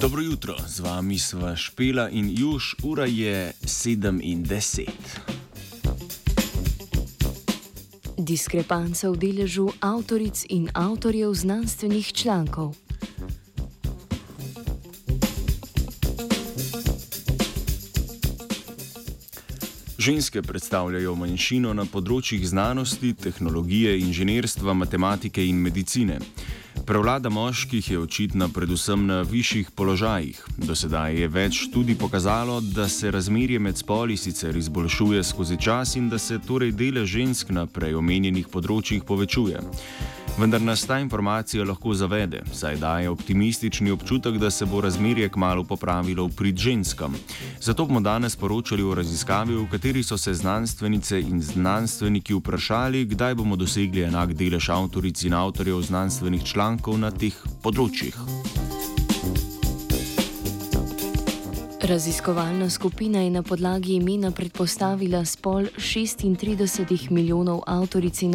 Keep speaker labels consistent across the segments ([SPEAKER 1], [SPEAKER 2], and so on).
[SPEAKER 1] Dobro jutro, z vami sva Špela in Juž, ura je 7 in 10.
[SPEAKER 2] Diskrepanca v deležu avtoric in avtorjev znanstvenih člankov.
[SPEAKER 1] Ženske predstavljajo manjšino na področjih znanosti, tehnologije, inženirstva, matematike in medicine. Prevlada moških je očitna predvsem na višjih položajih. Do sedaj je več tudi pokazalo, da se razmerje med spoli sicer izboljšuje skozi čas in da se torej dele žensk na prej omenjenih področjih povečuje. Vendar nas ta informacija lahko zavede, saj daje optimistični občutek, da se bo razmerje kmalo popravilo v prid ženskam. Zato bomo danes poročali o raziskavi, v kateri so se znanstvenice in znanstveniki vprašali, kdaj bomo dosegli enak delež avtoric in avtorjev znanstvenih člankov na teh področjih.
[SPEAKER 2] Raziskovalna skupina je na podlagi imena predpostavila spol 36 milijonov avtoric in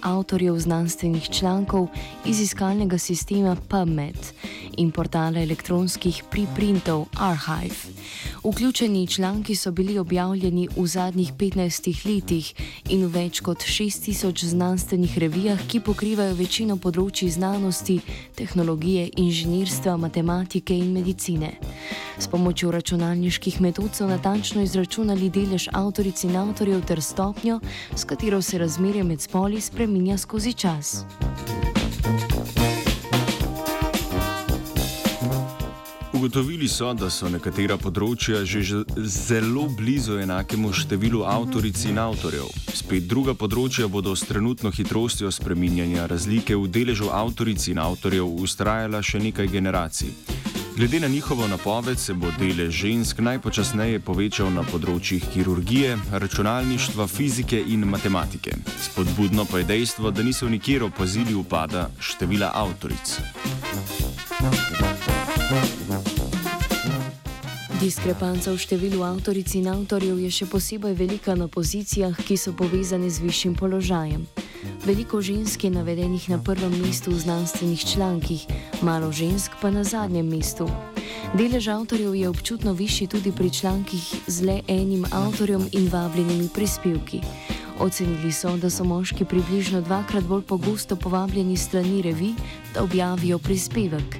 [SPEAKER 2] avtorjev znanstvenih člankov iz iskalnega sistema PubMed in portala elektronskih preprintov Archive. Vključeni članki so bili objavljeni v zadnjih 15 letih in v več kot 6000 znanstvenih revijah, ki pokrivajo večino področji znanosti, tehnologije, inženirstva, matematike in medicine. S pomočjo računalniških metod so natančno izračunali delež avtoric in avtorjev ter stopnjo, s katero se razmerje med spoli spreminja skozi čas.
[SPEAKER 1] Ugotovili so, da so nekatera področja že zelo blizu enakemu številu avtoric in avtorjev. Spet druga področja bodo s trenutno hitrostjo spreminjanja razlike v deležu avtoric in avtorjev ustrajala še nekaj generacij. Glede na njihovo napoved se bo delež žensk najpočasneje povečal na področjih kirurgije, računalništva, fizike in matematike. Spodbudno pa je dejstvo, da niso nikjer opazili upada števila avtoric.
[SPEAKER 2] Diskrepanca v številu avtoric in avtorjev je še posebej velika na pozicijah, ki so povezane z višjim položajem. Veliko žensk je navedenih na prvem mestu v znanstvenih člankih, malo žensk pa na zadnjem mestu. Delež avtorjev je občutno višji tudi pri člankih z le enim avtorjem in vabljenimi prispevki. Ocenili so, da so moški približno dvakrat bolj pogosto povabljeni strani revi, da objavijo prispevek.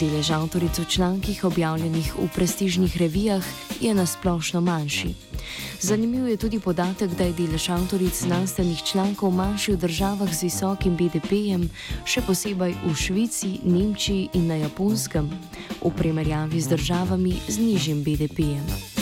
[SPEAKER 2] Delež avtoric v člankih objavljenih v prestižnih revijah je nasplošno manjši. Zanimiv je tudi podatek, da je delež avtoric znanstvenih člankov manjši v državah z visokim BDP-jem, še posebej v Švici, Nemčiji in na Japonskem, v primerjavi z državami z nižjim BDP-jem.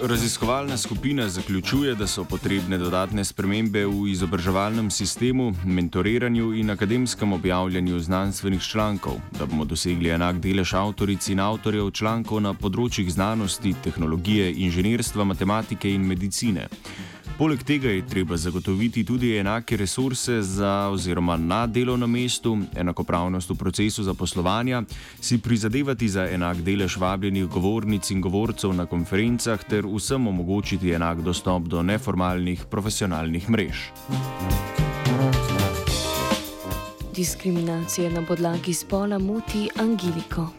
[SPEAKER 1] Raziskovalna skupina zaključuje, da so potrebne dodatne spremembe v izobraževalnem sistemu, mentoriranju in akademskem objavljanju znanstvenih člankov, da bomo dosegli enak delež avtoric in avtorjev člankov na področjih znanosti, tehnologije, inženirstva, matematike in medicine. Poleg tega je treba zagotoviti tudi enake resurse za oziroma na delovnem mestu, enakopravnost v procesu zaposlovanja, si prizadevati za enak delež vabljenih govornic in govorcev na konferencah ter vsem omogočiti enak dostop do neformalnih profesionalnih mrež.
[SPEAKER 2] Diskriminacija na podlagi spola moti Angeliko.